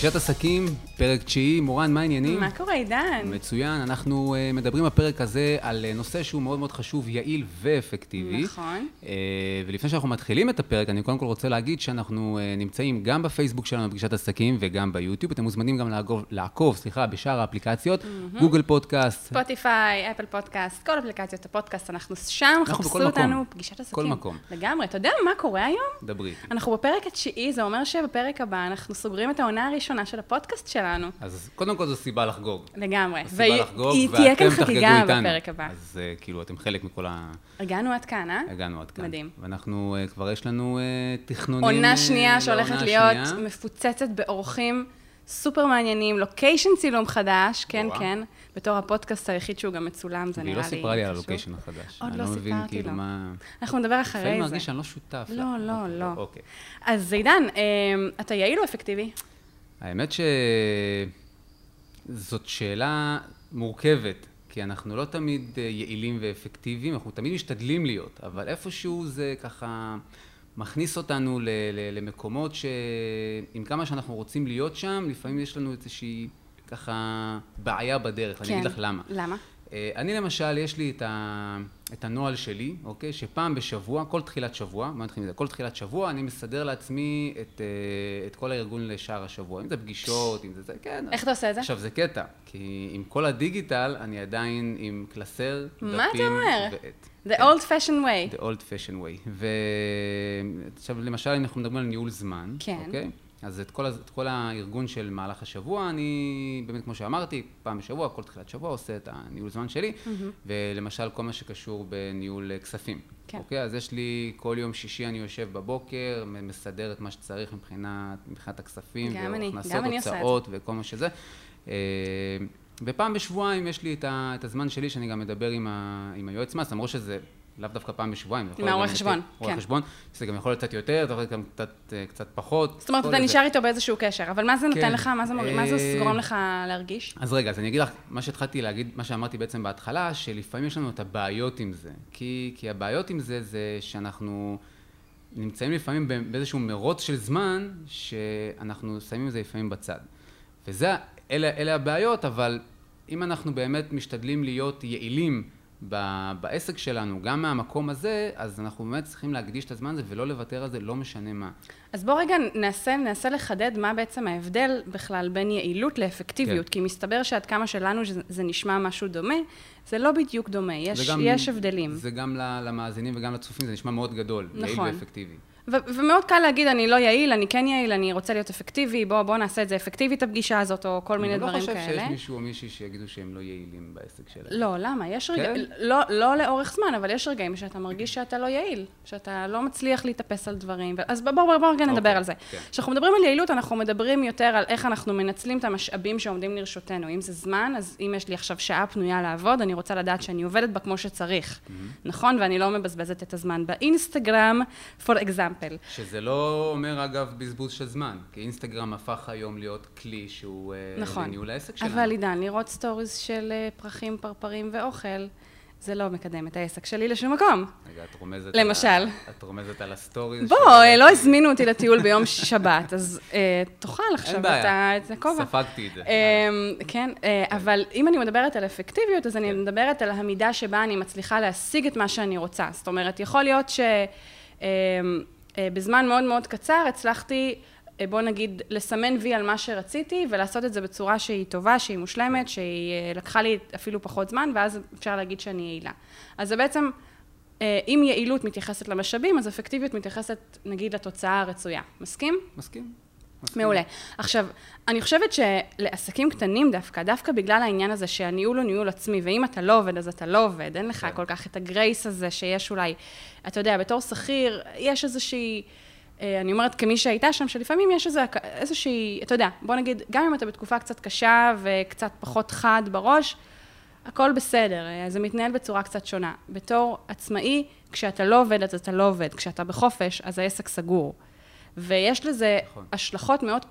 פגישת עסקים, פרק תשיעי, מורן, מה העניינים? מה קורה, עידן? מצוין, אנחנו uh, מדברים בפרק הזה על uh, נושא שהוא מאוד מאוד חשוב, יעיל ואפקטיבי. נכון. Uh, ולפני שאנחנו מתחילים את הפרק, אני קודם כל רוצה להגיד שאנחנו uh, נמצאים גם בפייסבוק שלנו בפגישת עסקים וגם ביוטיוב. אתם מוזמנים גם לעקוב, לעקוב סליחה, בשאר האפליקציות, mm-hmm. גוגל פודקאסט. ספוטיפיי, אפל פודקאסט, כל אפליקציות הפודקאסט, אנחנו שם, אנחנו חפשו אותנו, מקום. פגישת עסקים. כל מקום. לגמרי. אתה יודע מה קורה היום? דברי. אנחנו בפרק התשיעי, זה אומר שבפרק הבא אנחנו סוגרים את העונה הראשונה של הפודקאסט שלנו. אז קודם כל זו סיבה לחגוג. לגמרי. סיבה והיא- לחגוג, היא תהיה כאן ואתם תחגגו חגיגה איתנו. בפרק הבא. אז uh, כאילו, אתם חלק מכל ה... הגענו עד כאן, אה? הגענו עד כאן. מדהים. ואנחנו, uh, כבר יש לנו uh, תכנונים... עונה שנייה שהולכת להיות השנייה. מפוצצת באורחים סופר מעניינים, לוקיישן צילום חדש, כן, וואו. כן, בתור הפודקאסט היחיד שהוא גם מצולם, זה והיא נראה לא לי סיפרה לי על. הלוקיישן החדש. עוד לא לא מבין סיפרתי כאילו לו. מה... אנחנו נדבר אחרי לפעמים זה. מרגיש שאני לא שותף. לא. לא, לא. אוקיי. אז עידן, אתה יעיל או אפקטיבי? האמת שזאת שאלה מורכבת, כי אנחנו לא תמיד אה, יעילים ואפקטיביים, אנחנו תמיד משתדלים להיות, אבל איפשהו זה ככה מכניס אותנו ל- ל- למקומות שעם כמה שאנחנו רוצים להיות שם, לפעמים יש לנו איזושהי ככה בעיה בדרך. אני אגיד לך למה. למה? אה, אני למשל, יש לי את, ה... את הנוהל שלי, אוקיי? שפעם בשבוע, כל תחילת שבוע, מה נתחיל מזה? כל תחילת שבוע אני מסדר לעצמי את, אה, את כל הארגון לשאר השבוע. אם זה פגישות, אם זה זה, כן. איך אתה עושה את זה? עכשיו זה קטע, כי עם כל הדיגיטל, אני עדיין עם קלסר, דפים מה אתה אומר? ועט. The כן. old fashioned way. The old fashion way. ועכשיו, למשל, אנחנו מדברים על ניהול זמן, כן. אוקיי? אז את כל, את כל הארגון של מהלך השבוע, אני, באמת, כמו שאמרתי, פעם בשבוע, כל תחילת שבוע, עושה את הניהול זמן שלי, ולמשל, כל מה שקשור בניהול אה, כספים. כן. אוקיי? אז יש לי, כל יום שישי אני יושב בבוקר, מסדר את מה שצריך מבחינת, מבחינת הכספים, והכנסות. הוצאות וכל מה שזה. אה, ופעם בשבועיים יש לי את, ה, את הזמן שלי שאני גם מדבר עם, ה, עם היועץ מס, למרות שזה לאו דווקא פעם בשבועיים. זה יכול עם להיות הרואה גם חשבון, יותר- רואה כן. חשבון, זה גם יכול להיות קצת יותר, זה יכול להיות גם קצת, אה, קצת פחות. זאת אומרת, אתה. נשאר איתו באיזשהו קשר, אבל מה זה נותן כן. לך? מה זה אה, גורם לך להרגיש? אז רגע, אז אני אגיד לך, מה שהתחלתי להגיד, מה שאמרתי בעצם בהתחלה, שלפעמים יש לנו את הבעיות עם זה. כי, כי הבעיות עם זה, זה שאנחנו נמצאים לפעמים באיזשהו מרוץ של זמן, שאנחנו שמים את זה לפעמים בצד. וזה, אלה, אלה הבעיות, אבל אם אנחנו באמת משתדלים להיות יעילים ב- בעסק שלנו, גם מהמקום הזה, אז אנחנו באמת צריכים להקדיש את הזמן הזה ולא לוותר על זה, לא משנה מה. אז בוא רגע ננסה, ננסה לחדד מה בעצם ההבדל בכלל בין יעילות לאפקטיביות, כן. כי מסתבר שעד כמה שלנו שזה- זה נשמע משהו דומה, זה לא בדיוק דומה, יש, זה גם- יש הבדלים. זה גם למאזינים וגם לצופים, זה נשמע מאוד גדול, יעיל נכון. ואפקטיבי. ו- ומאוד קל להגיד, אני לא יעיל, אני כן יעיל, אני רוצה להיות אפקטיבי, בוא, בוא נעשה את זה אפקטיבי, את הפגישה הזאת, או כל מיני דברים אני לא כאלה. חושב שיש מישהו או מישהי שיגידו שהם לא יעילים בעסק שלהם. לא, למה? יש רגעים, כן? לא, לא לאורך זמן, אבל יש רגעים שאתה מרגיש שאתה לא יעיל, שאתה לא מצליח להתאפס על דברים. אז בואו בוא, בוא רגע נדבר אוקיי, על זה. כן. כשאנחנו מדברים על יעילות, אנחנו מדברים יותר על איך אנחנו מנצלים את המשאבים שעומדים לרשותנו. אם זה זמן, אז אם יש לי עכשיו שעה פנויה לעבוד, אני רוצה לדעת שאני עובדת בה כמו שצריך. Mm-hmm. נכון? ואני לא מבזבזת את הזמן באינסטגרם, for example. שזה לא אומר אגב בזבוז של זמן, כי אינסטגרם הפך היום להיות כלי שהוא אה, נכון. לניהול העסק שלנו. אבל עידן, לראות stories של אה, פרחים, פרפרים ואוכל, זה לא מקדם את העסק שלי לשום מקום. רגע, את רומזת למשל. על את רומזת על ה stories. בוא, של- אה, לא הזמינו אותי לטיול ביום שבת, אז אה, תאכל עכשיו את הכובע. ספגתי את זה. אה, כן, אה, אבל אם אני מדברת על אפקטיביות, אז אני מדברת על המידה שבה אני מצליחה להשיג את מה שאני רוצה. זאת אומרת, יכול להיות שבזמן מאוד מאוד קצר הצלחתי, אה, בוא נגיד, לסמן וי על מה שרציתי, ולעשות את זה בצורה שהיא טובה, שהיא מושלמת, שהיא אה, לקחה לי אפילו פחות זמן, ואז אפשר להגיד שאני יעילה. אז זה בעצם... אה, אם יעילות מתייחסת למשאבים, אז אפקטיביות מתייחסת, נגיד, לתוצאה הרצויה. מסכים? מסכים. מעולה. עכשיו, אני חושבת שלעסקים קטנים דווקא, דווקא בגלל העניין הזה שהניהול הוא ניהול עצמי, ואם אתה לא עובד, אז אתה לא עובד, אין לך כן. כל כך את הגרייס הזה שיש אולי, אתה יודע, בתור שכיר, יש איזושהי, אה, אני אומרת כמי שהייתה שם, שלפעמים יש איזה, איזושהי, אתה יודע, בוא נגיד, גם אם אתה בתקופה קצת קשה וקצת פחות חד בראש, הכל בסדר, אה, זה מתנהל בצורה קצת שונה. בתור עצמאי, כשאתה לא עובד, אז אתה לא עובד. כשאתה בחופש, אז העסק סגור. ויש לזה נכון. השלכות מאוד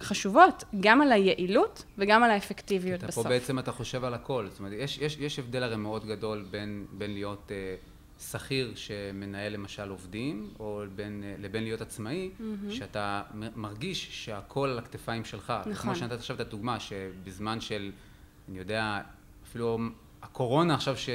חשובות, גם על היעילות וגם על האפקטיביות אתה בסוף. פה בעצם אתה חושב על הכל. זאת אומרת, יש, יש, יש הבדל הרי מאוד גדול בין, בין להיות אה, שכיר שמנהל למשל עובדים, או בין, לבין להיות עצמאי, mm-hmm. שאתה מרגיש שהכל על הכתפיים שלך. נכון. כמו שנתת עכשיו את הדוגמה, שבזמן של, אני יודע, אפילו הקורונה עכשיו ש,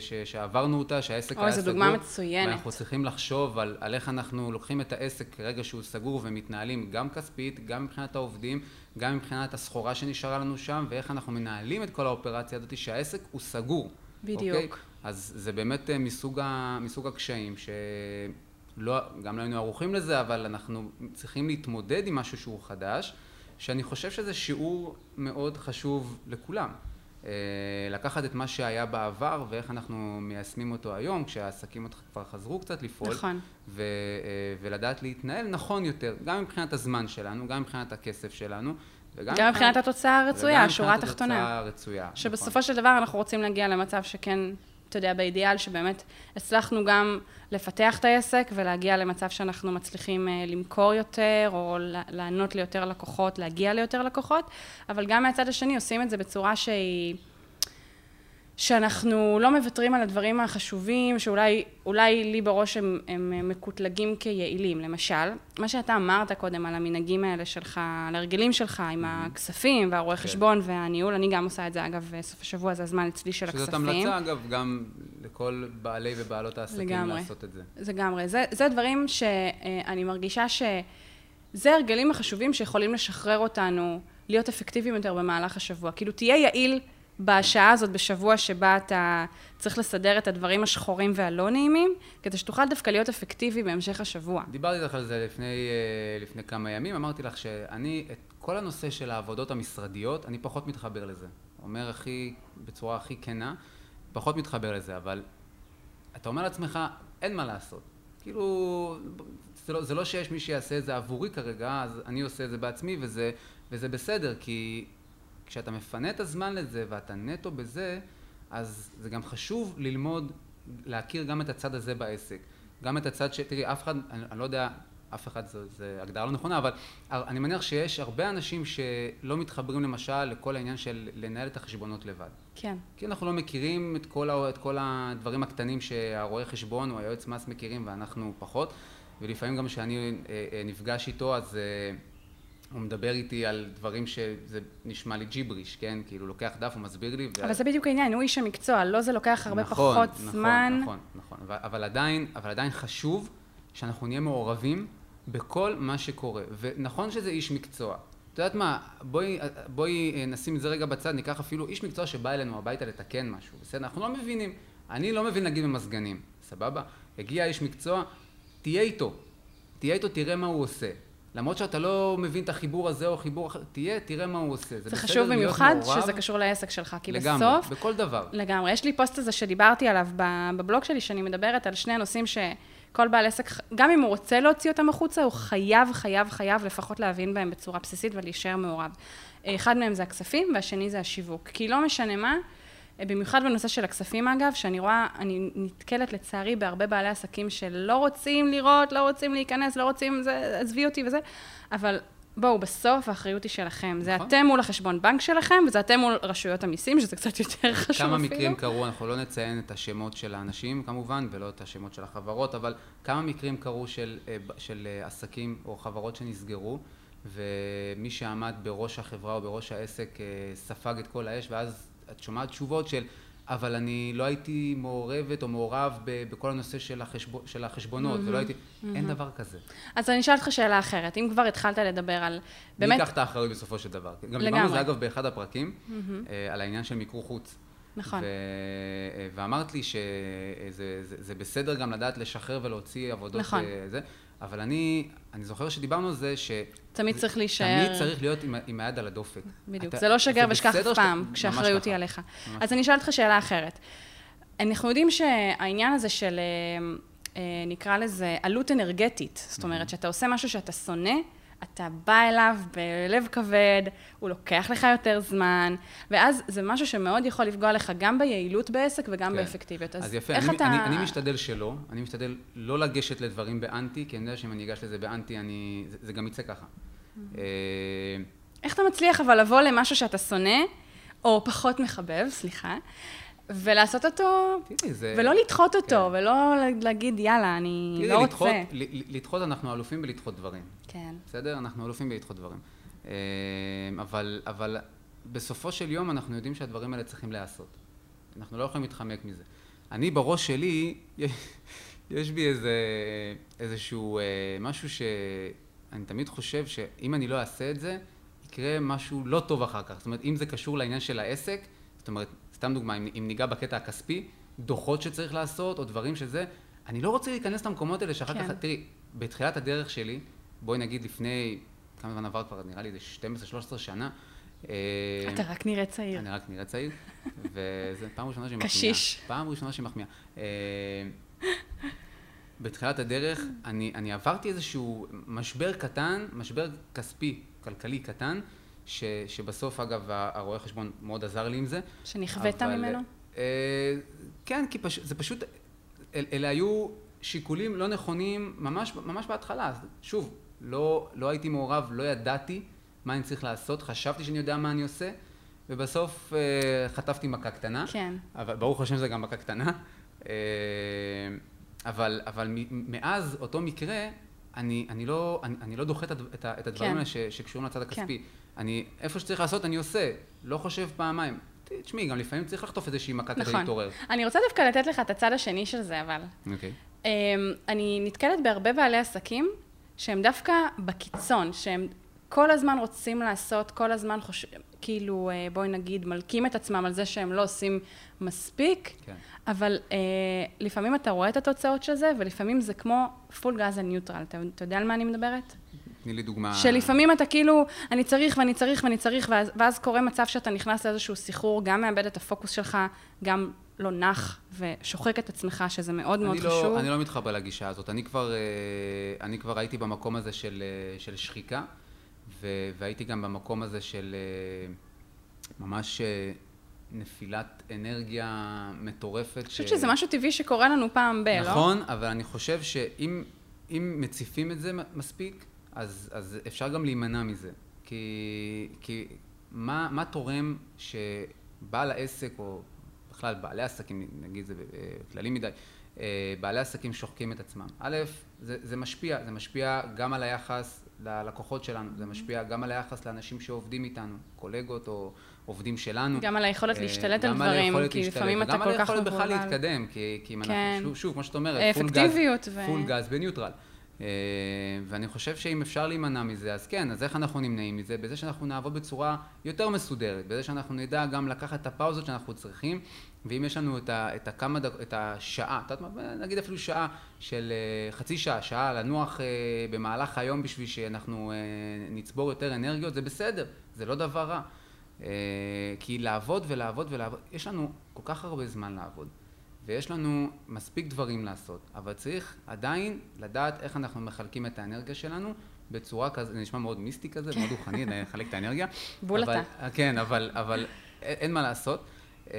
ש, שעברנו אותה, שהעסק היה סגור. אוי, זו דוגמה מצוינת. ואנחנו צריכים לחשוב על, על איך אנחנו לוקחים את העסק רגע שהוא סגור ומתנהלים גם כספית, גם מבחינת העובדים, גם מבחינת הסחורה שנשארה לנו שם, ואיך אנחנו מנהלים את כל האופרציה הזאת שהעסק הוא סגור. בדיוק. אוקיי? אז זה באמת אה, מסוג, ה, מסוג הקשיים שלא, גם לא היינו ערוכים לזה, אבל אנחנו צריכים להתמודד עם משהו שהוא חדש, שאני חושב שזה שיעור מאוד חשוב לכולם. אה, לקחת את מה שהיה בעבר ואיך אנחנו מיישמים אותו היום, כשהעסקים כבר חזרו קצת לפעול. נכון. ו, אה, ולדעת להתנהל נכון יותר, גם מבחינת הזמן שלנו, גם מבחינת הכסף שלנו. וגם גם מבחינת התוצאה הרצויה, השורה התחתונה. וגם מבחינת התוצאה הרצויה, שבסופו נכון. של דבר אנחנו רוצים להגיע למצב שכן, אתה יודע, באידיאל שבאמת הצלחנו גם לפתח את העסק ולהגיע למצב שאנחנו מצליחים אה, למכור יותר, או לענות ליותר לקוחות, להגיע ליותר לקוחות, אבל גם מהצד השני עושים את זה בצורה שהיא... שאנחנו לא מוותרים על הדברים החשובים, שאולי לי בראש הם, הם מקוטלגים כיעילים. למשל, מה שאתה אמרת קודם על המנהגים האלה שלך, על הרגלים שלך עם mm-hmm. הכספים והרואה כן. חשבון והניהול, אני גם עושה את זה, אגב, סוף השבוע זה הזמן אצלי של הכספים. שזאת המלצה, אגב, גם לכל בעלי ובעלות העסקים לגמרי, לעשות את זה. לגמרי. זה, זה דברים שאני מרגישה שזה הרגלים החשובים שיכולים לשחרר אותנו להיות אפקטיביים יותר במהלך השבוע. כאילו, תהיה יעיל. בשעה הזאת, בשבוע שבה אתה צריך לסדר את הדברים השחורים והלא נעימים, כדי שתוכל דווקא להיות אפקטיבי בהמשך השבוע. דיברתי איתך על זה לפני, אה, לפני כמה ימים, אמרתי לך שאני, את כל הנושא של העבודות המשרדיות, אני פחות מתחבר לזה. אומר הכי, בצורה הכי כנה, פחות מתחבר לזה, אבל אתה אומר לעצמך, אין מה לעשות. כאילו, זה לא, זה לא שיש מי שיעשה את זה עבורי כרגע, אז אני עושה את זה בעצמי, וזה, וזה בסדר, כי כשאתה מפנה את הזמן לזה ואתה נטו בזה, אז זה גם חשוב ללמוד, להכיר גם את הצד הזה בעסק. גם את הצד ש... תראי, אף אחד, אני, אני לא יודע, אף אחד זו, זו הגדרה לא נכונה, אבל אני מניח שיש הרבה אנשים שלא מתחברים למשל לכל העניין של לנהל את החשבונות לבד. כן. כי אנחנו לא מכירים את כל, את כל הדברים הקטנים שהרואה חשבון או היועץ מס מכירים ואנחנו פחות, ולפעמים גם כשאני אה, אה, נפגש איתו אז... אה, הוא מדבר איתי על דברים שזה נשמע לי ג'יבריש, כן? כאילו, לוקח דף, הוא מסביר לי. אבל ו... זה בדיוק העניין, הוא איש המקצוע, לא זה לוקח הרבה נכון, פחות נכון, זמן. נכון, נכון, נכון. אבל עדיין, אבל עדיין חשוב שאנחנו נהיה מעורבים בכל מה שקורה. ונכון שזה איש מקצוע. את יודעת מה, בואי, בואי נשים את זה רגע בצד, ניקח אפילו איש מקצוע שבא אלינו הביתה לתקן משהו, בסדר? אנחנו לא מבינים. אני לא מבין להגיד במזגנים, סבבה? הגיע איש מקצוע, תהיה איתו. תהיה איתו, תראה מה הוא עושה. למרות שאתה לא מבין את החיבור הזה או החיבור אחר, תהיה, תראה מה הוא עושה. זה, זה חשוב במיוחד שזה קשור לעסק שלך, כי לגמרי, בסוף... לגמרי, בכל דבר. לגמרי. יש לי פוסט הזה שדיברתי עליו בבלוג שלי, שאני מדברת על שני הנושאים שכל בעל עסק, גם אם הוא רוצה להוציא אותם החוצה, הוא חייב, חייב, חייב לפחות להבין בהם בצורה בסיסית ולהישאר מעורב. אחד מהם זה הכספים, והשני זה השיווק. כי לא משנה מה, במיוחד בנושא של הכספים אגב, שאני רואה, אני נתקלת לצערי בהרבה בעלי עסקים שלא רוצים לראות, לא רוצים להיכנס, לא רוצים, זה, עזבי אותי וזה, אבל בואו, בסוף האחריות היא שלכם. נכון. זה אתם מול החשבון בנק שלכם, וזה אתם מול רשויות המיסים, שזה קצת יותר חשוב אפילו. כמה מקרים קרו, אנחנו לא נציין את השמות של האנשים כמובן, ולא את השמות של החברות, אבל כמה מקרים קרו של, אה, של אה, עסקים או חברות שנסגרו, ומי שעמד בראש החברה או בראש העסק אה, ספג את כל האש, ואז את שומעת תשובות של אבל אני לא הייתי מעורבת או מעורב בכל הנושא של, החשבו, של החשבונות, mm-hmm, ולא הייתי, mm-hmm. אין דבר כזה. אז אני אשאל אותך שאלה אחרת, אם כבר התחלת לדבר על, באמת... מי ייקח את האחריות בסופו של דבר? גם דיברנו על זה אגב באחד הפרקים, mm-hmm. על העניין של מיקור חוץ. נכון. ו... אה, ואמרת לי שזה זה, זה בסדר גם לדעת לשחרר ולהוציא עבודות. נכון. זה, אבל אני, אני זוכר שדיברנו על זה ש... תמיד צריך להישאר... תמיד צריך להיות עם, עם היד על הדופק. בדיוק, אתה, זה לא שגר ושכח אף פעם, כשהאחריות היא עליך. אז אני אשאל אותך שאלה אחרת. אנחנו יודעים שהעניין הזה של, אה, אה, נקרא לזה, עלות אנרגטית, זאת אומרת, שאתה עושה משהו שאתה שונא, אתה בא אליו בלב כבד, הוא לוקח לך יותר זמן, ואז זה משהו שמאוד יכול לפגוע לך גם ביעילות בעסק וגם כן. באפקטיביות. אז, אז יפה, איך אני, אתה... אני, אני משתדל שלא, אני משתדל לא לגשת לדברים באנטי, כי אני יודע שאם אני אגש לזה באנטי, אני, זה, זה גם יצא ככה. Mm-hmm. איך אתה מצליח אבל לבוא למשהו שאתה שונא, או פחות מחבב, סליחה, ולעשות אותו, תראי, זה... ולא לדחות אותו, כן. ולא להגיד, יאללה, אני תראי, לא לדחות, רוצה. לדחות, אנחנו אלופים בלדחות דברים. כן. בסדר? אנחנו אלופים בלדחות דברים. אה, אבל, אבל בסופו של יום אנחנו יודעים שהדברים האלה צריכים להיעשות. אנחנו לא יכולים להתחמק מזה. אני בראש שלי, יש, יש בי איזה, איזשהו אה, משהו שאני תמיד חושב שאם אני לא אעשה את זה, יקרה משהו לא טוב אחר כך. זאת אומרת, אם זה קשור לעניין של העסק, זאת אומרת, סתם דוגמה, אם, אם ניגע בקטע הכספי, דוחות שצריך לעשות, או דברים שזה, אני לא רוצה להיכנס למקומות האלה שאחר כן. כך, תראי, בתחילת הדרך שלי, בואי נגיד לפני, כמה זמן עבר כבר, נראה לי זה 12-13 שנה. אה, אתה רק נראה צעיר. אני רק נראה צעיר, וזה פעם ראשונה שהיא מחמיאה. קשיש. פעם ראשונה שהיא מחמיאה. אה, בתחילת הדרך, אני, אני עברתי איזשהו משבר קטן, משבר כספי, כלכלי קטן, ש, שבסוף, אגב, הרואה חשבון מאוד עזר לי עם זה. שנכווית ממנו? אה, כן, כי פש, זה פשוט, אל, אלה היו שיקולים לא נכונים ממש, ממש בהתחלה. שוב, לא, לא הייתי מעורב, לא ידעתי מה אני צריך לעשות, חשבתי שאני יודע מה אני עושה, ובסוף אה, חטפתי מכה קטנה. כן. אבל ברוך השם זה גם מכה קטנה. אה, אבל, אבל מאז אותו מקרה, אני, אני, לא, אני, אני לא דוחה את, את, את הדברים כן. האלה ש, שקשורים לצד הכספי. כן. אני, איפה שצריך לעשות, אני עושה. לא חושב פעמיים. תשמעי, גם לפעמים צריך לחטוף איזושהי מכה כדי נכון. להתעורר. אני רוצה דווקא לתת לך את הצד השני של זה, אבל. אוקיי. אמ, אני נתקלת בהרבה בעלי עסקים שהם דווקא בקיצון, שהם כל הזמן רוצים לעשות, כל הזמן חוש... כאילו, אה, בואי נגיד, מלקים את עצמם על זה שהם לא עושים מספיק, כן. אבל אה, לפעמים אתה רואה את התוצאות של זה, ולפעמים זה כמו פול גז הניוטרל. אתה, אתה יודע על מה אני מדברת? תני לי דוגמה. שלפעמים אתה כאילו, אני צריך ואני צריך ואני צריך, ואז, ואז קורה מצב שאתה נכנס לאיזשהו סחרור, גם מאבד את הפוקוס שלך, גם לא נח ושוחק את עצמך, שזה מאוד מאוד לא, חשוב. אני לא מתחבר לגישה הזאת. אני כבר, אה, אני כבר הייתי במקום הזה של, אה, של שחיקה, והייתי גם במקום הזה של אה, ממש אה, נפילת אנרגיה מטורפת. אני חושבת שזה משהו טבעי שקורה לנו פעם ב, לא? נכון, אבל אני חושב שאם אם מציפים את זה מספיק, אז, אז אפשר גם להימנע מזה. כי, כי מה, מה תורם שבעל העסק, או בכלל בעלי עסקים, נגיד זה אה, כללי מדי, בעלי עסקים שוחקים את עצמם. א', זה, זה משפיע, זה משפיע גם על היחס ללקוחות שלנו, זה משפיע גם על היחס לאנשים שעובדים איתנו, קולגות או עובדים שלנו. גם על היכולת אה, להשתלט על גם על דברים, כי לפעמים אתה על כל כך היכולת בכלל מבולבל. להתקדם, כי, כי אם כן. אנחנו, שוב, שוב, כמו שאת אומרת, פול גז, אפקטיביות ו- פול גז בניוטרל. אה, ואני חושב שאם אפשר להימנע מזה, אז כן, אז איך אנחנו נמנעים מזה? בזה שאנחנו נעבוד בצורה יותר מסודרת, בזה שאנחנו נדע גם לקחת את הפאוזות שאנחנו צריכים, ואם יש לנו את, ה, את הכמה דק, את השעה, את יודעת נגיד אפילו שעה של אה, חצי שעה, שעה לנוח אה, במהלך היום בשביל שאנחנו נצבור יותר אנרגיות, זה בסדר, זה לא דבר רע. כי לעבוד ולעבוד ולעבוד, יש לנו כל כך הרבה זמן לעבוד. ויש לנו מספיק דברים לעשות, אבל צריך עדיין לדעת איך אנחנו מחלקים את האנרגיה שלנו בצורה כזו, זה נשמע מאוד מיסטי כזה, מאוד רוחני, לחלק את האנרגיה. בול אבל, אתה. כן, אבל, אבל אין, מה לעשות. אה,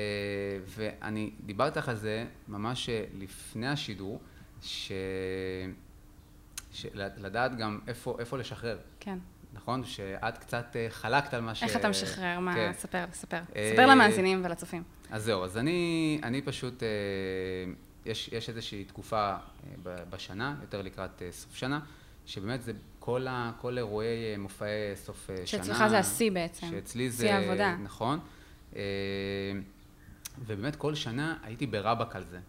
ואני דיברתי לך על זה ממש אה, לפני השידור, ש... לדעת גם איפה, איפה לשחרר, כן. נכון? שאת קצת אה, חלקת על מה ש... איך אתה משחרר? מה? כן. ספר, ספר. אה, ספר למאזינים ולצופים. אז זהו, אז אני, אני פשוט, אה, יש, יש איזושהי תקופה בשנה, יותר לקראת סוף שנה, שבאמת זה כל, ה, כל אירועי מופעי סוף שנה. שאצלך זה השיא בעצם. שאצלי זה... שיא העבודה. נכון. ובאמת כל שנה הייתי ברבק על זה.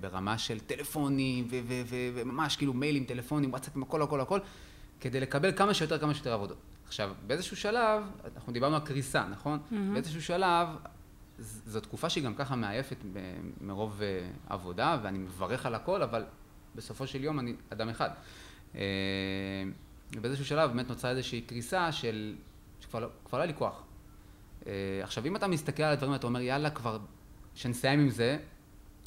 ברמה של טלפונים, וממש כאילו מיילים, טלפונים, וואטסאפים, הכל, הכל, הכל, כדי לקבל כמה שיותר, כמה שיותר עבודות. עכשיו, באיזשהו שלב, אנחנו דיברנו על קריסה, נכון? Mm-hmm. באיזשהו שלב, זו תקופה שהיא גם ככה מעייפת מרוב אה, עבודה, ואני מברך על הכל, אבל בסופו של יום אני אדם אחד. אה, ובאיזשהו שלב באמת נוצרה איזושהי קריסה של... שכבר לא, כבר לא היה לי כוח. אה, עכשיו, אם אתה מסתכל על הדברים, אתה אומר, יאללה, כבר, שנסיים עם זה,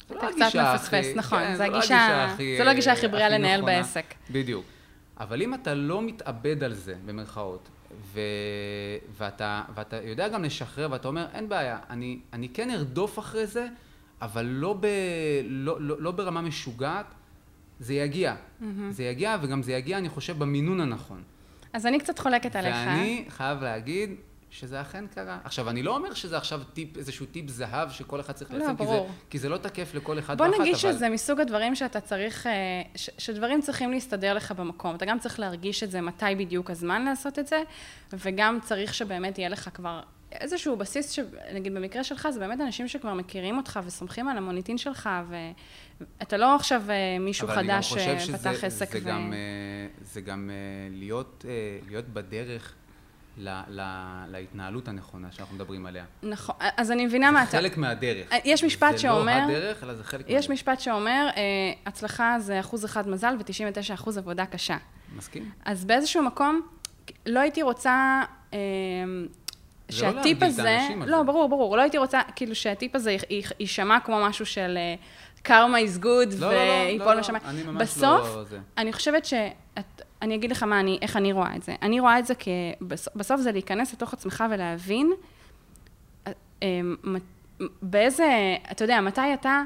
זו לא אתה קצת מפספס, נכון, כן, זו זו לא הגישה- הכי, לא הגישה הכי בריאה לנהל נכונה. בעסק. בדיוק. אבל אם אתה לא מתאבד על זה, במרכאות, ו... ואתה, ואתה יודע גם לשחרר, ואתה אומר, אין בעיה, אני, אני כן ארדוף אחרי זה, אבל לא, ב... לא, לא, לא ברמה משוגעת, זה יגיע. זה יגיע, וגם זה יגיע, אני חושב, במינון הנכון. אז אני קצת חולקת עליך. ואני חייב להגיד שזה אכן קרה. עכשיו, אני לא אומר שזה עכשיו טיפ, איזשהו טיפ זהב שכל אחד צריך לא, ליישם, כי, זה. כי זה לא תקף לכל אחד בוא ואחת, נגיד אבל... שזה מסוג הדברים שאתה צריך, אה, ש- שדברים צריכים להסתדר לך במקום. אתה גם צריך להרגיש את זה, מתי בדיוק הזמן לעשות את זה, וגם צריך שבאמת יהיה לך כבר איזשהו בסיס, שנגיד במקרה שלך, זה באמת אנשים שכבר מכירים אותך וסומכים על המוניטין שלך, ואתה לא עכשיו אה, מישהו אבל אני גם חדש חושב שפתח שזה- עסק זה ו... גם, אה, זה גם אה, להיות, אה, להיות בדרך ל, ל, להתנהלות הנכונה שאנחנו מדברים עליה. נכון, אז אני מבינה מה זה אתה... חלק מהדרך. יש משפט זה שאומר- לא הדרך, אלא זה חלק מהדרך. יש משפט שאומר, אה, הצלחה זה אחוז אחד מזל ו-99 אחוז עבודה קשה. מסכים? אז באיזשהו מקום, לא הייתי רוצה אה, זה לא שהטיפ את הזה... לא, זה. ברור, ברור. לא הייתי רוצה, כאילו, שהטיפ הזה יישמע כמו משהו של קרמה is good לא, לא, לא, ויפול לא, לא, לשמיים. אני ממש בסוף, לא זה. אני חושבת ש... אני אגיד לך מה אני, איך אני רואה את זה. אני רואה את זה כ... בס- בסוף זה להיכנס לתוך עצמך ולהבין אה, אה, מ- באיזה, אתה יודע, מתי אתה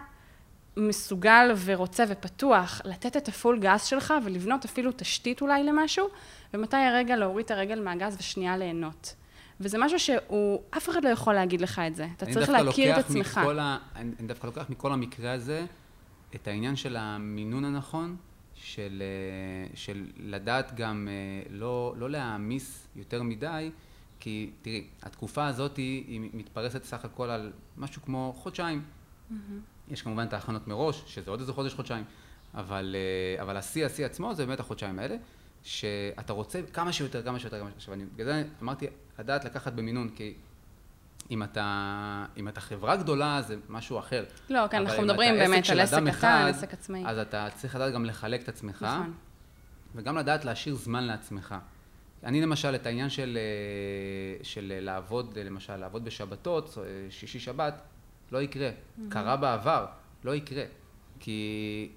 מסוגל ורוצה ופתוח לתת את הפול גז שלך ולבנות אפילו תשתית אולי למשהו, ומתי הרגע להוריד את הרגל מהגז ושנייה ליהנות. וזה משהו שהוא, אף אחד לא יכול להגיד לך את זה. אתה צריך להכיר את עצמך. מכל ה... אני אני דווקא לוקח מכל המקרה הזה את העניין של המינון הנכון, של, אה, של לדעת גם אה, לא, לא להעמיס יותר מדי, כי תראי, התקופה הזאת היא, היא מתפרסת סך הכל על משהו כמו חודשיים. יש כמובן את ההכנות מראש, שזה עוד איזה חודש-חודשיים, אבל, אה, אבל השיא, השיא עצמו זה באמת החודשיים האלה, שאתה רוצה כמה שיותר, כמה שיותר, כמה שיותר. עכשיו, אני, בגלל זה אמרתי, לדעת לקחת במינון, כי אם אתה, אם אתה חברה גדולה זה משהו אחר. לא, כן, אנחנו מדברים באמת על עסק קטן, עסק עצמאי. אז אתה צריך לדעת גם לחלק את עצמך, נכון. וגם לדעת להשאיר זמן לעצמך. אני למשל, את העניין של, אה, של לעבוד, למשל, לעבוד בשבתות, אה, שישי שבת, לא יקרה. קרה בעבר, לא יקרה. כי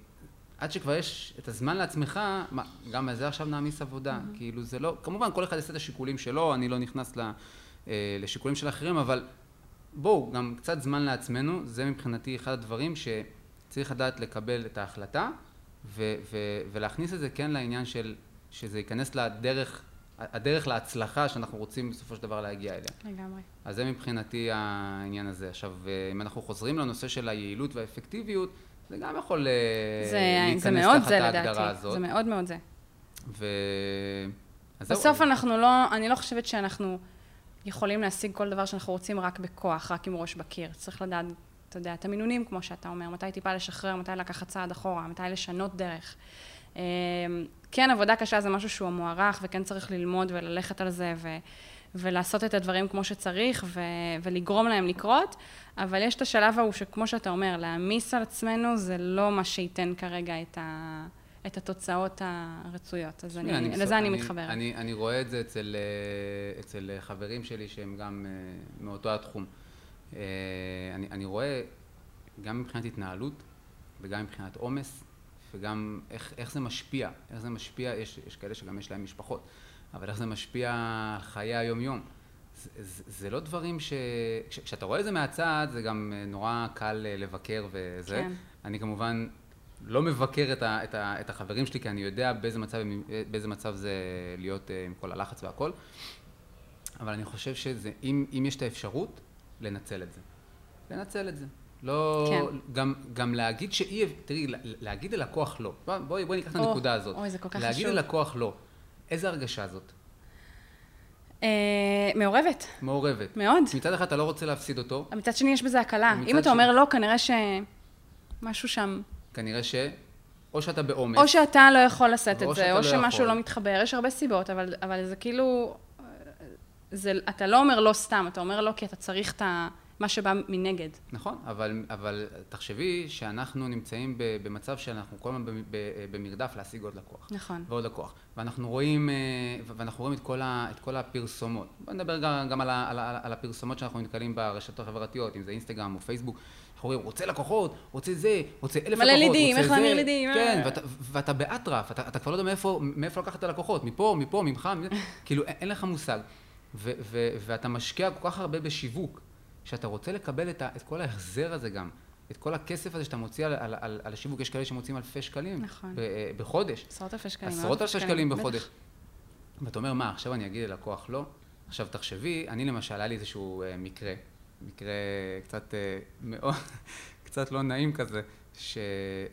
עד שכבר יש את הזמן לעצמך, מה, גם על זה עכשיו נעמיס עבודה. כאילו זה לא, כמובן כל אחד יעשה את השיקולים שלו, אני לא נכנס ל, אה, לשיקולים של אחרים, אבל בואו, גם קצת זמן לעצמנו, זה מבחינתי אחד הדברים שצריך לדעת לקבל את ההחלטה ו- ו- ולהכניס את זה כן לעניין של, שזה ייכנס לדרך, הדרך להצלחה שאנחנו רוצים בסופו של דבר להגיע אליה. לגמרי. אז זה מבחינתי העניין הזה. עכשיו, אה, אם אנחנו חוזרים לנושא של היעילות והאפקטיביות, זה גם יכול אה, זה, להיכנס זה תחת זה ההגדרה לדעתי, הזאת. זה מאוד מאוד זה. ו... בסוף אנחנו לא, אני לא חושבת שאנחנו יכולים להשיג כל דבר שאנחנו רוצים רק בכוח, רק עם ראש בקיר. צריך לדעת, אתה יודע, את המינונים, כמו שאתה אומר, מתי טיפה לשחרר, מתי לקחת צעד אחורה, מתי לשנות דרך. אמ, כן, עבודה קשה זה משהו שהוא מוערך, וכן צריך ללמוד וללכת על זה, ו... ולעשות את הדברים כמו שצריך, ו... ולגרום להם לקרות, אבל יש את השלב ההוא שכמו שאתה אומר, להעמיס על עצמנו זה לא מה שייתן כרגע את, ה... את התוצאות הרצויות. אז אני, בסוף- לזה אני מתחברת. אני, אני רואה את זה אצל, אה, אצל אה, חברים שלי שהם גם אה, מאותו התחום. אני, אני רואה גם מבחינת התנהלות וגם מבחינת עומס וגם איך, איך זה משפיע, איך זה משפיע, יש, יש כאלה שגם יש להם משפחות, אבל איך זה משפיע על חיי היום-יום. זה, זה, זה לא דברים ש... כש- כשאתה רואה את זה מהצד, זה גם אה, נורא קל אה, לבקר וזה. כן. אני כמובן לא מבקר את, ה, את, ה, את החברים שלי, כי אני יודע באיזה מצב, הם- באיזה מצב זה להיות אה, עם כל הלחץ והכל, אבל אני חושב שזה, אם, אם יש את האפשרות, לנצל את זה. לנצל את זה. לא, כן. גם, גם להגיד שאי, תראי, לה- להגיד ללקוח לא. בואי, בואי ניקח את הנקודה הזאת. אוי, זה כל כך להגיד חשוב. ללקוח לא. איזה הרגשה זאת? אה, מעורבת, מעורבת. מאוד. מצד אחד אתה לא רוצה להפסיד אותו, מצד שני יש בזה הקלה. אם אתה אומר לא, כנראה שמשהו שם... כנראה ש... או שאתה בעומס, או שאתה לא יכול לשאת את זה, או לא שמשהו. לא מתחבר, יש הרבה סיבות, אבל, אבל זה כאילו... זה, אתה לא אומר לא סתם, אתה אומר לא כי אתה צריך את ה, מה שבא מנגד. נכון, אבל, אבל תחשבי שאנחנו נמצאים ב- במצב שאנחנו כל הזמן במרדף להשיג עוד לקוח. נכון. ועוד לקוח. ואנחנו רואים, אה, ואנחנו רואים את כל, ה, את כל הפרסומות. בוא נדבר גם, גם על, ה, על, ה, על הפרסומות שאנחנו נתקלים ברשתות החברתיות, אם זה אינסטגרם או פייסבוק. אנחנו רואים, רוצה לקוחות, רוצה זה, רוצה אלף מלא לקוחות, לידים, רוצה איך זה. להמיר לידים, כן, אה. ואתה, ואתה באטרף, אתה, אתה כבר לא יודע מאיפה, מאיפה לקחת את הלקוחות, מפה, מפה, ממך, כאילו אין, אין לך מושג. ו, ו, ואתה משקיע כל כך הרבה בשיווק, שאתה רוצה לקבל את, ה, את כל ההחזר הזה גם, את כל הכסף הזה שאתה מוציא על, על, על, על השיווק, יש כאלה שמוציאים אלפי שקלים נכון. ב, אה, בחודש. עשרות אלפי שקלים. עשרות אלפי שקלים. בחודש. ואתה אומר, מה, עכשיו אני אגיד ללקוח לא? עכשיו תחשבי, אני למשל, היה לי איזשהו אה, מקרה, מקרה קצת אה, מאוד, קצת לא נעים כזה, ש,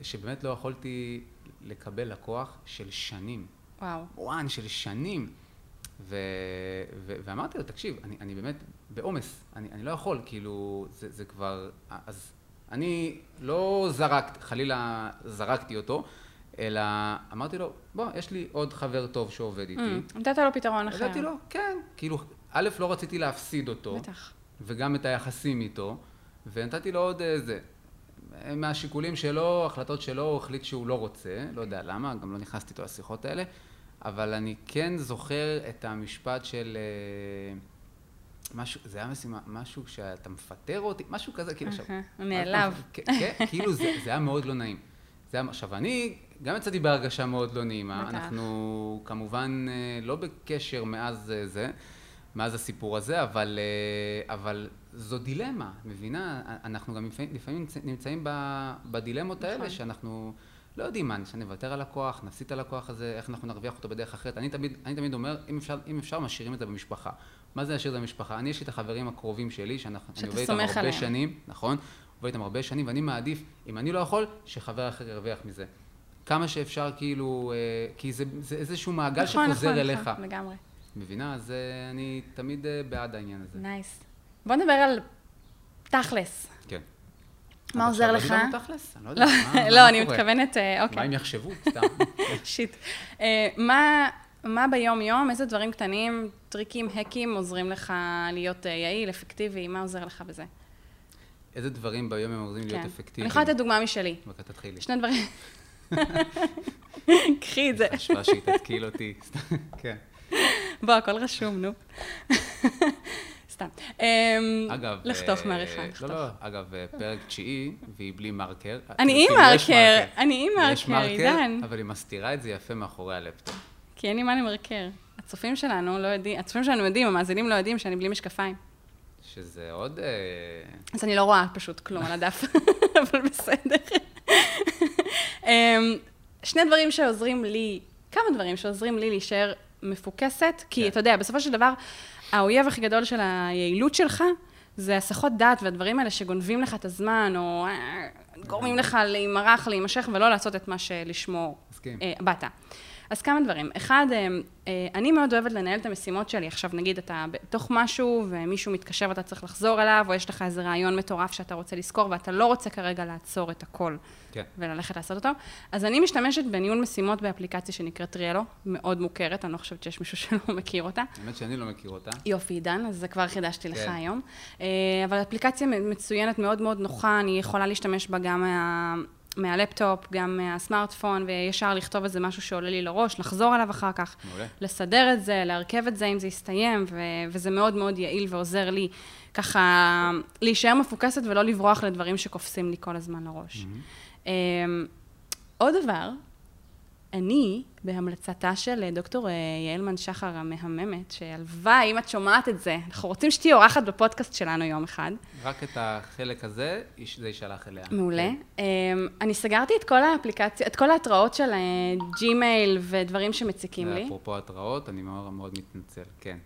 שבאמת לא יכולתי לקבל לקוח של שנים. וואו. וואן של שנים. ו, ו, ואמרתי לו, תקשיב, אני, אני באמת בעומס, אני, אני לא יכול, כאילו, זה, זה כבר, אז אני לא זרקתי, חלילה זרקתי אותו, אלא אמרתי לו, בוא, יש לי עוד חבר טוב שעובד איתי. Mm, נתת לו פתרון אחר. נתתי לו, כן. כאילו, א', לא רציתי להפסיד אותו. בטח. וגם את היחסים איתו, ונתתי לו עוד איזה. מהשיקולים שלו, החלטות שלו, הוא החליט שהוא לא רוצה, לא יודע למה, גם לא נכנסתי איתו לשיחות האלה, אבל אני כן זוכר את המשפט של... אה, משהו, זה היה משימה, משהו שאתה מפטר אותי, משהו כזה, כאילו עכשיו... הוא נעלב. כן, כן, כאילו זה, זה היה מאוד לא נעים. זה היה, עכשיו, אני גם יצאתי בהרגשה מאוד לא נעימה. אנחנו כמובן אה, לא בקשר מאז אה, זה, מאז הסיפור הזה, אבל, אה, אבל זו דילמה, מבינה? אנחנו גם לפעמים, לפעמים נמצ- נמצאים בדילמות האלה, נכון. שאנחנו לא יודעים מה, שנוותר על לקוח, נפסיד את הלקוח הזה, איך אנחנו נרוויח אותו בדרך אחרת. אני תמיד, אני תמיד אומר, אם אפשר, אם אפשר, משאירים את זה במשפחה. מה זה להשאיר את זה במשפחה? אני, יש לי את החברים הקרובים שלי, שאנחנו, אני שאתה עובד איתם הרבה עליהם. שנים, נכון? עובד איתם הרבה שנים, ואני מעדיף, אם אני לא יכול, שחבר אחר ירוויח מזה. כמה שאפשר, כאילו, אה, כי זה, זה איזשהו מעגל נכון, שחוזר נכון, אליך. נכון, לגמרי. מבינה? אז אה, אני תמיד אה, בעד העניין הזה. נייס. בוא נדבר על תכלס. מה עוזר לך? לא? אני? מתכוונת, אה, מה אוקיי. הם יחשבו? סתם. שיט. אה, מה... ביום-יום, איזה דברים קטנים, טריקים, האקים, עוזרים לך להיות אה, יעיל, אפקטיבי, מה עוזר לך בזה? איזה דברים ביום הם עוזרים להיות כן. אפקטיביים? אני יכולה לתת דוגמה משלי. בבקשה, תתחילי. שני דברים. קחי את זה. חשבה שהיא תתקיל אותי. כן. בוא, הכל רשום, נו. סתם. אמ, אגב... לחתוך אה, מעריכה, לא, לחתוך. לא, אגב, אה, פרק תשיעי, והיא בלי מרקר. אני כאילו, עם יש מרקר, אני עם מרקר, עידן. אבל היא מסתירה את זה יפה מאחורי הלפטופ. כי אין לי מה למרקר. הצופים שלנו לא יודעים, הצופים שלנו יודעים, המאזינים לא יודעים שאני בלי משקפיים. שזה עוד... אה, אז אני לא רואה פשוט כלום על הדף, אבל בסדר. אמ, שני דברים שעוזרים לי, כמה דברים שעוזרים לי להישאר מפוקסת, כי כן. אתה יודע, בסופו של דבר, האויב הכי גדול של היעילות שלך, זה הסחות דעת והדברים האלה שגונבים לך את הזמן, או אה, גורמים לך להימרח, להימשך, ולא לעשות את מה שלשמו מסכים. אה, באת. אז כמה דברים. אחד, אה, אה, אני מאוד אוהבת לנהל את המשימות שלי. עכשיו, נגיד, אתה בתוך משהו, ומישהו מתקשר ואתה צריך לחזור אליו, או יש לך איזה רעיון מטורף שאתה רוצה לזכור, ואתה לא רוצה כרגע לעצור את הכל כן. וללכת לעשות אותו. אז אני משתמשת בניהול משימות באפליקציה שנקראת טריאלו, מאוד מוכרת, אני לא חושבת שיש מישהו שלא מכיר אותה. האמת שאני לא מכיר אותה. יופי, עידן, אז זה כבר חידשתי לך כן. היום. אה, אבל אפליקציה מצוינת, מאוד מאוד נוחה, אני יכולה להשתמש בה גם מהלפטופ, גם מהסמארטפון, וישר לכתוב איזה משהו שעולה לי לראש, לחזור עליו אחר כך, מעולה. לסדר את זה, להרכב את זה אם זה יסתיים, ו- וזה מאוד מאוד יעיל ועוזר לי ככה להישאר מפוקסת ולא לברוח לדברים שקופצים לי כל הזמן לראש. Mm-hmm. עוד דבר, אני, בהמלצתה של אה, דוקטור אה, יעל מן שחר המהממת, שהלוואי, אם את שומעת את זה, אנחנו רוצים שתהיי אורחת בפודקאסט שלנו יום אחד. רק את החלק הזה, זה יישלח אליה. מעולה. כן. אמ, אני סגרתי את כל האפליקציה, את כל ההתראות של אה, ג'ימייל ודברים שמציקים לי. אפרופו התראות, אני מאוד מאוד מתנצל. כן.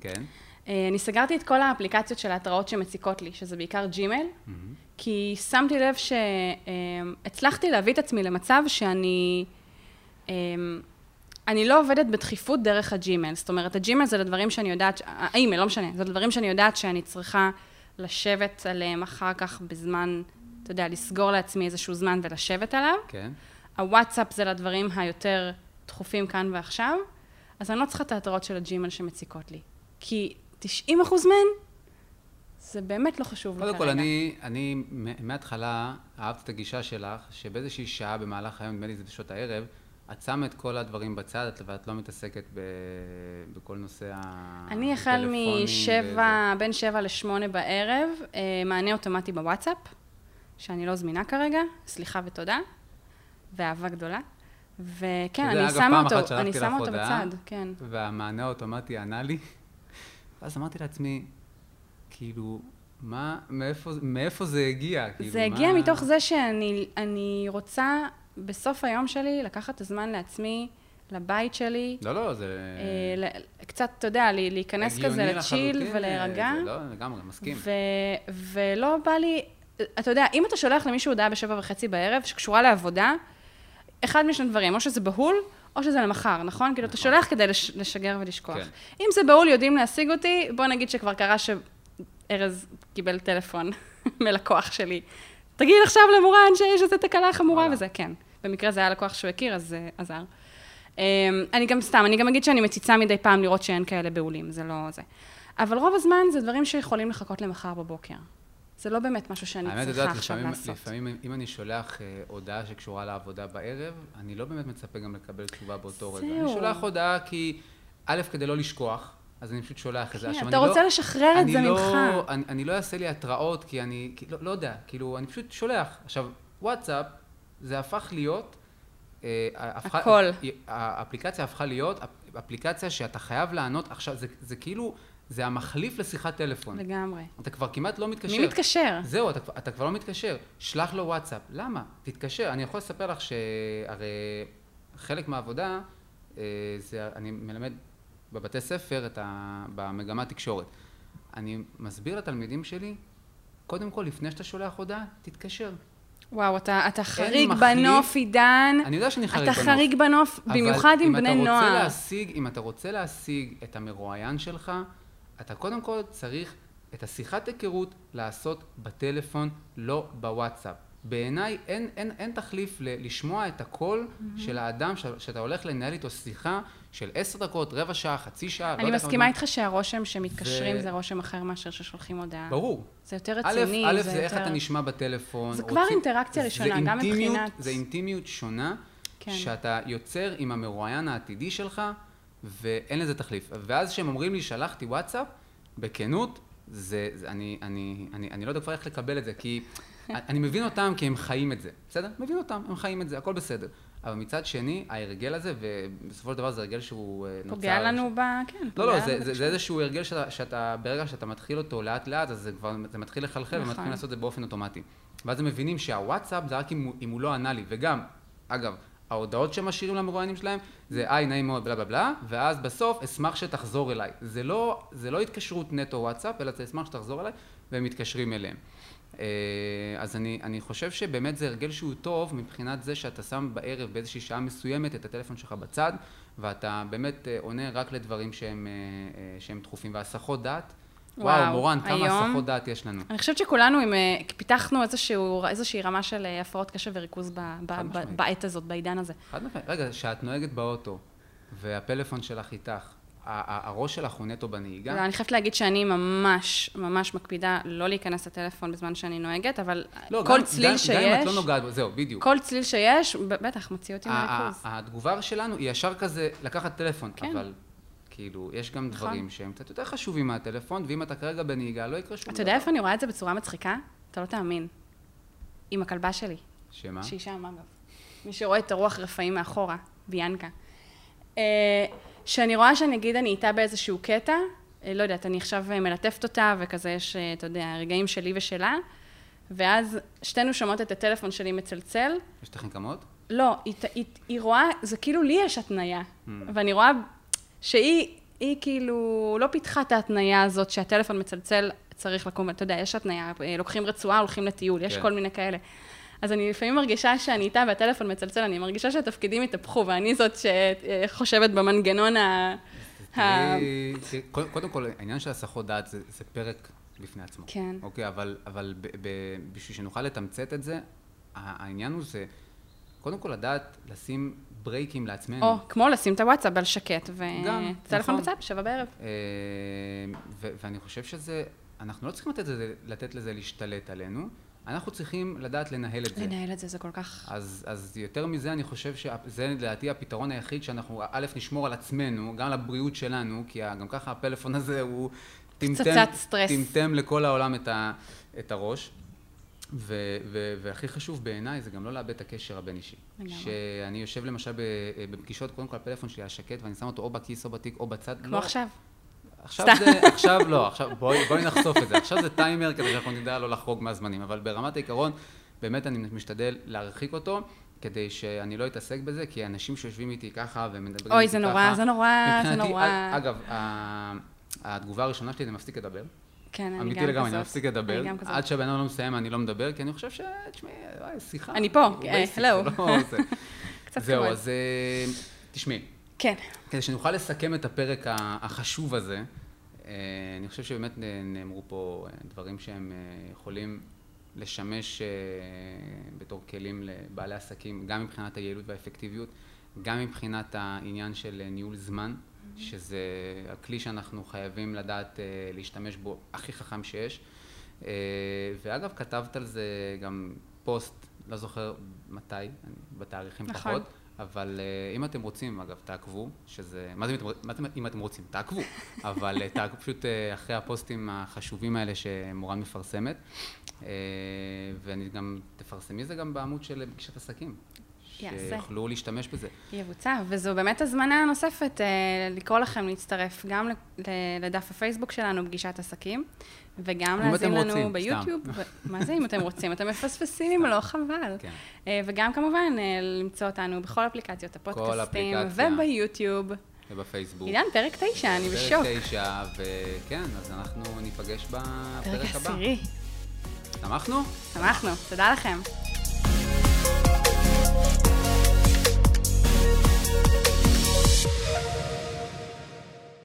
כן. אה, אני סגרתי את כל האפליקציות של ההתראות שמציקות לי, שזה בעיקר ג'ימייל, כי שמתי לב שהצלחתי להביא את עצמי למצב שאני... אמ, אני לא עובדת בדחיפות דרך הג'ימייל. זאת אומרת, הג'ימייל זה לדברים שאני יודעת, ש- האימייל, לא משנה, זה לדברים שאני יודעת שאני צריכה לשבת עליהם אחר כך בזמן, אתה יודע, לסגור לעצמי איזשהו זמן ולשבת עליו. כן. הוואטסאפ זה לדברים היותר דחופים כאן ועכשיו, אז אני לא צריכה את ההתראות של הג'ימייל שמציקות לי. כי 90 אחוז מהן, זה באמת לא חשוב לי קודם כרגע. כל, אני, אני מההתחלה אהבתי את הגישה שלך, שבאיזושהי שעה במהלך היום, נדמה לי זה בשעות הערב, את שמה את כל הדברים בצד, את- ואת לא מתעסקת ב, בכל נושא ה... אני החל הטלפונים משבע, בין שבע לשמונה בערב, אה, מענה אוטומטי בוואטסאפ, שאני לא זמינה כרגע, סליחה ותודה, ואהבה גדולה. וכן, אני שמה אותו, אני שמה אותו בצד, כן. וזה, והמענה האוטומטי ענה לי, ואז אמרתי לעצמי, כאילו, מה, מאיפה, מאיפה זה הגיע? כאילו, זה הגיע מה... מתוך זה שאני אני רוצה בסוף היום שלי לקחת את הזמן לעצמי, לבית שלי. לא, לא, זה... אה, קצת, אתה יודע, להיכנס כזה לצ'יל לחלוטין, ולהירגע. אה, זה לא, לגמרי, מסכים. ו- ולא בא לי, אתה יודע, אם אתה שולח למישהו הודעה בשבע וחצי בערב, שקשורה לעבודה, אחד משני דברים, או שזה בהול, או שזה למחר, נכון? כאילו, אתה שולח כדי לש- לשגר ולשכוח. כן. אם זה בהול, יודעים להשיג אותי, בוא נגיד שכבר קרה שארז קיבל טלפון מלקוח שלי. תגיד עכשיו למורן שיש איזו תקלה חמורה. וזה, כן. במקרה זה היה לקוח שהוא הכיר, אז זה עזר. אמ, אני גם סתם, אני גם אגיד שאני מציצה מדי פעם לראות שאין כאלה בהולים, זה לא זה. אבל רוב הזמן זה דברים שיכולים לחכות למחר בבוקר. זה לא באמת משהו שאני צריכה יודעת, עכשיו לפעמים, לעשות. לפעמים אם אני שולח אה, הודעה שקשורה לעבודה בערב, אני לא באמת מצפה גם לקבל תשובה באותו רגע. אני. שולח הודעה כי, א', כדי לא לשכוח, אז אני פשוט שולח את זה. כן, אתה אני רוצה לא- לשחרר את זה לא- ממך. אני, אני לא אעשה לי התראות, כי אני, כי, לא, לא יודע, כאילו, אני פשוט שולח. עכשיו, וואטסאפ, זה הפך להיות... אה, הפכה, הכל. האפליקציה הפכה להיות אפליקציה שאתה חייב לענות עכשיו, זה, זה כאילו, זה המחליף לשיחת טלפון. לגמרי. אתה כבר כמעט לא מתקשר. מי מתקשר? זהו, אתה, אתה כבר לא מתקשר. שלח לו וואטסאפ. למה? תתקשר. אני יכול לספר לך שהרי חלק מהעבודה, אה, זה, אני מלמד בבתי ספר את ה, במגמת תקשורת. אני מסביר לתלמידים שלי, קודם כל, לפני שאתה שולח הודעה, תתקשר. וואו, אתה, אתה חריג מחליף. בנוף, עידן. אני יודע שאני חריג אתה בנוף. חריג בנוף, במיוחד עם בני אבל אתה נוער. להשיג, אם אתה רוצה להשיג את המרואיין שלך, אתה קודם כל צריך את השיחת היכרות לעשות בטלפון, לא בוואטסאפ. בעיניי אין, אין, אין תחליף ל- לשמוע את הקול Mm-hmm. של האדם ש- שאתה הולך לנהל איתו שיחה של עשר דקות, רבע שעה, חצי שעה, לא אני כמה מסכימה. איתך שהרושם שמתקשרים ו- זה רושם אחר מאשר ששולחים הודעה. ברור. זה יותר א', רציני, א', זה זה איך יותר- אתה נשמע בטלפון. זה כבר אינטראקציה ראשונה, זה גם אינטימיות- מבחינת- זה אינטימיות שונה, כן. שאתה יוצר עם המרואיין העתידי שלך, ואין לזה תחליף. ואז כשהם אומרים לי, שלחתי וואטסאפ, בכנות, זה, זה אני, אני, אני, אני לא יודע כבר איך לקבל את זה, כי אני מבין אותם כי הם חיים את זה, בסדר? מבין אותם, הם חיים את זה, הכל בסדר. אבל מצד שני, ההרגל הזה, ובסופו של דבר זה הרגל שהוא אה, נוצר... פוגע לנו ב... כן, לא, לא, זה, זה. זה איזשהו הרגל שאתה, שאתה, ברגע שאתה מתחיל אותו לאט לאט, אז זה כבר, זה מתחיל לחלחל נכון. ומתחילים לעשות את זה באופן אוטומטי. ואז הם מבינים שהוואטסאפ זה רק אם, הוא- אם הוא לא ענה לי, וגם, אגב, ההודעות שהם משאירים למרואיינים שלהם, זה היי, נעים מאוד, בלה בלה בלה, ואז בסוף, אשמח שתחזור אליי. זה לא, זה לא התקשרות נטו וואטסאפ, אלא זה אשמח שתחזור אליי, והם מתקשרים אליהם. אה, אז אני, אני חושב שבאמת זה הרגל שהוא טוב מבחינת זה שאתה שם בערב באיזושהי שעה מסוימת את הטלפון שלך בצד ואתה באמת אה, עונה רק לדברים שהם, אה, שהם דחופים. והסחות דעת, וואו, וואו, מורן, כמה היום- הסחות דעת יש לנו. אני חושבת שכולנו עם, פיתחנו איזשהו, איזושהי רמה של הפרעות קשב וריכוז ב, ב, ב. בעת הזאת, בעידן הזה. חד משמעית. רגע, כשאת נוהגת באוטו והפלאפון שלך איתך, הראש שלך הוא נטו בנהיגה? לא, אני חייבת להגיד שאני ממש, ממש מקפידה לא להיכנס לטלפון בזמן שאני נוהגת, אבל לא, כל גם, צליל גם, שיש, גם אם את לא נוגעת בו, זהו, בדיוק. כל צליל שיש, בטח, מוציא אותי מהריכוז. התגובה שלנו היא ישר כזה לקחת טלפון, כן. אבל כאילו, יש גם נכון. דברים שהם קצת יותר חשובים מהטלפון, ואם אתה כרגע בנהיגה, לא יקרה שום אתה יודע איפה אני רואה את זה בצורה מצחיקה? אתה לא תאמין. עם הכלבה שלי, שמה? שהיא שם אגב. מי שרואה את הרוח רפאים מאחורה, ביאנקה. שאני רואה שנגיד אני איתה באיזשהו קטע, אה, לא יודעת, אני עכשיו אה, מלטפת אותה, וכזה יש, אה, אתה יודע, רגעים שלי ושלה, ואז שתינו שומעות את הטלפון שלי מצלצל, יש לכם כמות? לא, היא, היא, היא רואה, זה כאילו לי יש התניה, Hmm. ואני רואה שהיא היא כאילו לא פיתחה את ההתניה הזאת שהטלפון מצלצל, צריך לקום, אתה יודע, יש התניה, לוקחים רצועה, הולכים לטיול, יש כן. כל מיני כאלה. אז אני לפעמים מרגישה שאני איתה והטלפון מצלצל, אני מרגישה שהתפקידים התהפכו, ואני זאת שחושבת במנגנון ה... קודם כל, העניין של הסחות דעת זה, פרק בפני עצמו. כן. אוקיי, אבל, בשביל שנוכל לתמצת את זה, העניין הוא זה, קודם כל לדעת לשים ברייקים לעצמנו. או, כמו לשים את הוואטסאפ על שקט, וטלפון נכון. בצד, שבע בערב. אה, ואני חושב שזה, אנחנו לא צריכים לתת לזה להשתלט עלינו, אנחנו צריכים לדעת לנהל את זה. לנהל את זה, זה כל כך... אז, אז יותר מזה, אני חושב שזה לדעתי הפתרון היחיד שאנחנו, א', נשמור על עצמנו, גם על הבריאות שלנו, כי גם ככה הפלאפון הזה הוא פצצת סטרס. טמטם לכל העולם את, ה, את הראש. ו, ו, והכי חשוב בעיניי זה גם לא לאבד את הקשר הבין-אישי. לגמרי. שאני יושב למשל בפגישות, קודם כל הפלאפון שלי היה שקט, ואני שם אותו או בכיס או בתיק או בצד. כמו לא, עכשיו. עכשיו. זה, לא, עכשיו בואי, בואי נחשוף את זה. עכשיו זה טיימר כדי שאנחנו נדע לא לחרוג מהזמנים, אבל ברמת העיקרון, באמת אני משתדל להרחיק אותו, כדי שאני לא אתעסק בזה, כי אנשים שיושבים איתי ככה ומדברים אוי, איתי זה ככה... נורא, זה נורא, זה מבחינתי, נורא. אגב, התגובה הראשונה שלי זה מפסיק לדבר. כן, אני גם אמיתי כזאת. לגמרי, אני מפסיק לדבר. עד שהבן אדם לא מסיים, אני לא מדבר, כי אני חושב ש... תשמעי, שיחה. אני פה, הוא אה, זה. לא זה. קצת זהו, כבוד. אז אה, תשמעי, כן, כדי שנוכל לסכם את הפרק החשוב הזה, אה, אני חושב שבאמת נאמרו פה אה, דברים שהם אה, יכולים לשמש בתור כלים לבעלי עסקים, גם מבחינת היעילות והאפקטיביות, גם מבחינת העניין של ניהול זמן, שזה הכלי שאנחנו חייבים לדעת להשתמש בו הכי חכם שיש. ואגב, כתבת על זה גם פוסט, לא זוכר מתי, בתאריכים נכון. פחות. אבל uh, אם אתם רוצים, אגב, תעקבו, שזה... מה זה אם אתם, רוצים? תעקבו. אבל uh, תעקבו פשוט uh, אחרי הפוסטים החשובים האלה שמורן מפרסמת. ואני גם, תפרסמי זה גם בעמוד של פגישת עסקים. שיוכלו להשתמש בזה. יבוצע, וזו באמת הזמנה נוספת אה, לקרוא לכם להצטרף גם לדף הפייסבוק שלנו, פגישת עסקים, וגם להאזין לנו רוצים, ביוטיוב. ו... מה זה אם אתם רוצים? אתם מפספסים, לא חבל. כן. אה, וגם כמובן אה, למצוא אותנו בכל אפליקציות הפודקאסטים, וביוטיוב. ובפייסבוק. עידן, פרק תשע, אני בשוק. פרק תשע, וכן, אז אנחנו ניפגש בפרק הבא. פרק עשירי. תמכנו? תמכנו, תודה לכם.